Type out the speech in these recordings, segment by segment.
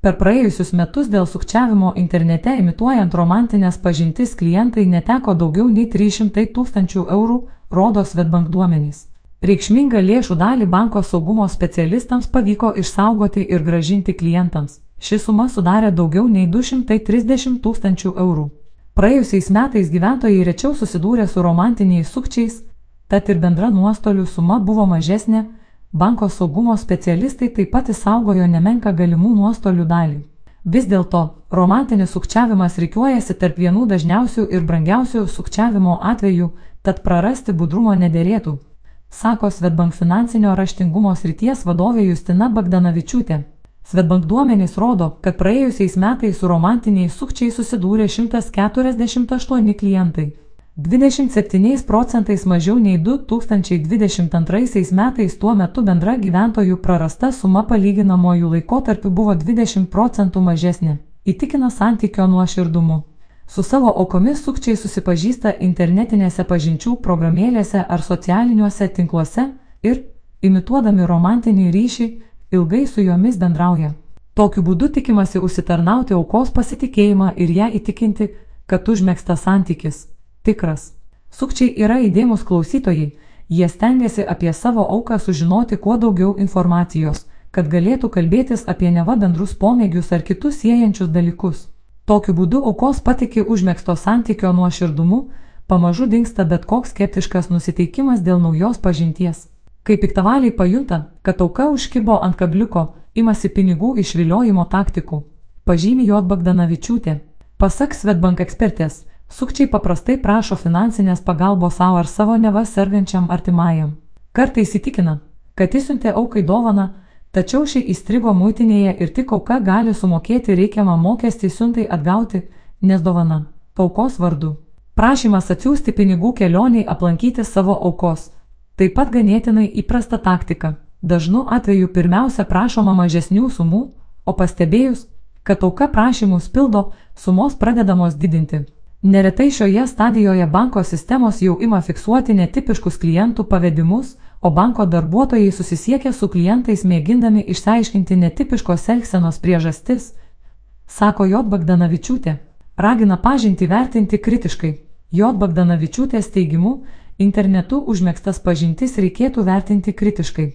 Per praėjusius metus dėl sukčiavimo internete imituojant romantinės pažintis klientai neteko daugiau nei 300 tūkstančių eurų, rodo Svetbank duomenys. Reikšmingą lėšų dalį banko saugumo specialistams pavyko išsaugoti ir gražinti klientams. Ši suma sudarė daugiau nei 230 tūkstančių eurų. Praėjusiais metais gyventojai rečiau susidūrė su romantiniais sukčiais, tad ir bendra nuostolių suma buvo mažesnė, banko saugumo specialistai taip pat įsaugojo nemenka galimų nuostolių dalį. Vis dėlto, romantinis sukčiavimas reikiuojasi tarp vienų dažniausių ir brangiausių sukčiavimo atvejų, tad prarasti budrumo nederėtų, sako Svetbank finansinio raštingumo srities vadovė Justina Bagdanavičiūtė. Svetbank duomenys rodo, kad praėjusiais metais su romantiniais sukčiais susidūrė 148 klientai. 27 procentais mažiau nei 2022 metais tuo metu bendra gyventojų prarasta suma palyginamojų laikotarpių buvo 20 procentų mažesnė, įtikina santykio nuoširdumu. Su savo aukomis sukčiai susipažįsta internetinėse pažinčių programėlėse ar socialiniuose tinkluose ir, imituodami romantinį ryšį, ilgai su jomis bendrauja. Tokiu būdu tikimasi užsitarnauti aukos pasitikėjimą ir ją įtikinti, kad užmėgstas santykis tikras. Sukčiai yra įdėmus klausytojai, jie stengiasi apie savo auką sužinoti kuo daugiau informacijos, kad galėtų kalbėtis apie neva bendrus pomėgius ar kitus siejančius dalykus. Tokiu būdu aukos patiki užmėgsto santykio nuoširdumu, pamažu dinksta bet koks skeptiškas nusiteikimas dėl naujos pažinties. Kai piktavaliai pajunta, kad auka užkibo ant kabliuko, imasi pinigų išviliojimo taktikų. Pažymi J. Bagdanavičiūtė. Pasak Svetbank ekspertės, sukčiai paprastai prašo finansinės pagalbos savo ar savo neva sergančiam artimajam. Kartais įtikina, kad įsiuntė aukai dovaną, tačiau ši įstrigo muitinėje ir tik auka gali sumokėti reikiamą mokestį siuntai atgauti, nes dovana - aukos vardu. Prašymas atsiųsti pinigų kelioniai aplankyti savo aukos Taip pat ganėtinai įprasta taktika. Dažnu atveju pirmiausia prašoma mažesnių sumų, o pastebėjus, kad auka prašymus pildo, sumos pradedamos didinti. Neretai šioje stadijoje banko sistemos jau ima fiksuoti netipiškus klientų pavedimus, o banko darbuotojai susisiekia su klientais mėgindami išsiaiškinti netipiškos elgsenos priežastis, sako J. Bagdanavičiūtė. Ragina pažinti vertinti kritiškai. J. Bagdanavičiūtės teigimu, Internetu užmėgstas pažintis reikėtų vertinti kritiškai.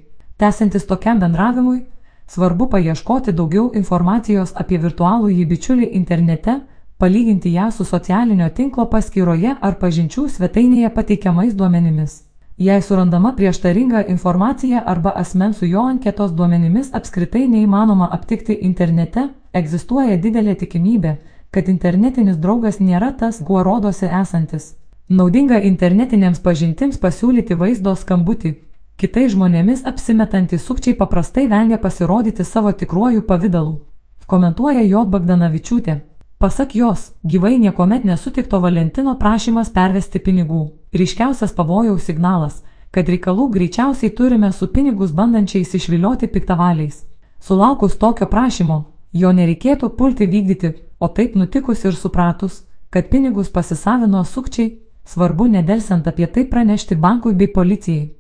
Tęsiantis tokiam bendravimui, svarbu paieškoti daugiau informacijos apie virtualų jį bičiulį internete, palyginti ją su socialinio tinklo paskyroje ar pažinčių svetainėje pateikiamais duomenimis. Jei surandama prieštaringa informacija arba asmens su jo anketos duomenimis apskritai neįmanoma aptikti internete, egzistuoja didelė tikimybė, kad internetinis draugas nėra tas, kuo rodosi esantis. Naudinga internetinėms pažintims pasiūlyti vaizdo skambutį. Kitais žmonėmis apsimetantys sukčiai paprastai vengia pasirodyti savo tikruoju pavydalu. Komentuoja Jo Bagdanavičiūtė. Pasak jos, gyvai niekuomet nesutikto Valentino prašymas pervesti pinigų. Ryškiausias pavojaus signalas, kad reikalų greičiausiai turime su pinigus bandančiais išvilioti piktavaliais. Sulaukus tokio prašymo, jo nereikėtų pulti vykdyti, o taip nutikus ir supratus, kad pinigus pasisavino sukčiai, Svarbu nedelsiant apie tai pranešti bankui bei policijai.